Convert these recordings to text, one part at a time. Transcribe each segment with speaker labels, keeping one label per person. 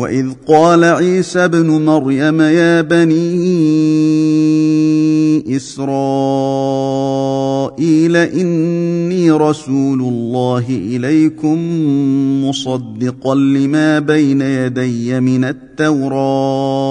Speaker 1: واذ قال عيسى ابن مريم يا بني اسرائيل اني رسول الله اليكم مصدقا لما بين يدي من التوراه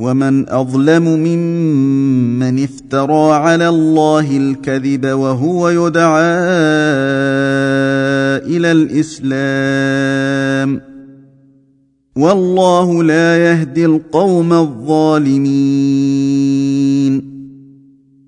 Speaker 1: ومن أظلم ممن افترى على الله الكذب وهو يدعى إلى الإسلام والله لا يهدي القوم الظالمين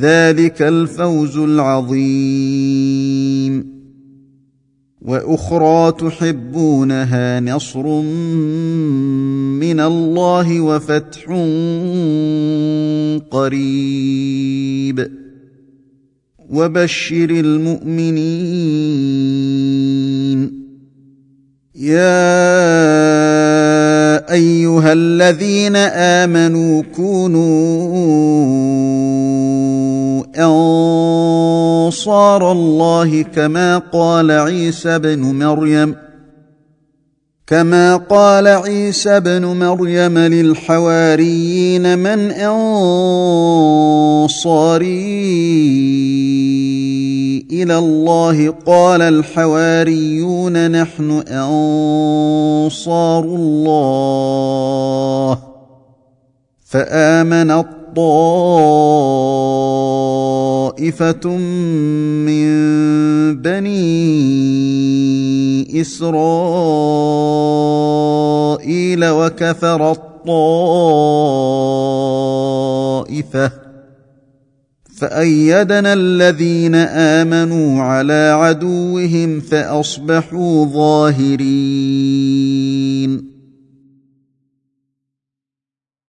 Speaker 1: ذلك الفوز العظيم. وأخرى تحبونها نصر من الله وفتح قريب. وبشر المؤمنين. يا أيها الذين آمنوا كونوا أنصار الله كما قال عيسى بن مريم كما قال عيسى بن مريم للحواريين من أنصاري إلى الله قال الحواريون نحن أنصار الله. فآمن الطائف طائفه من بني اسرائيل وكفرت طائفه فايدنا الذين امنوا على عدوهم فاصبحوا ظاهرين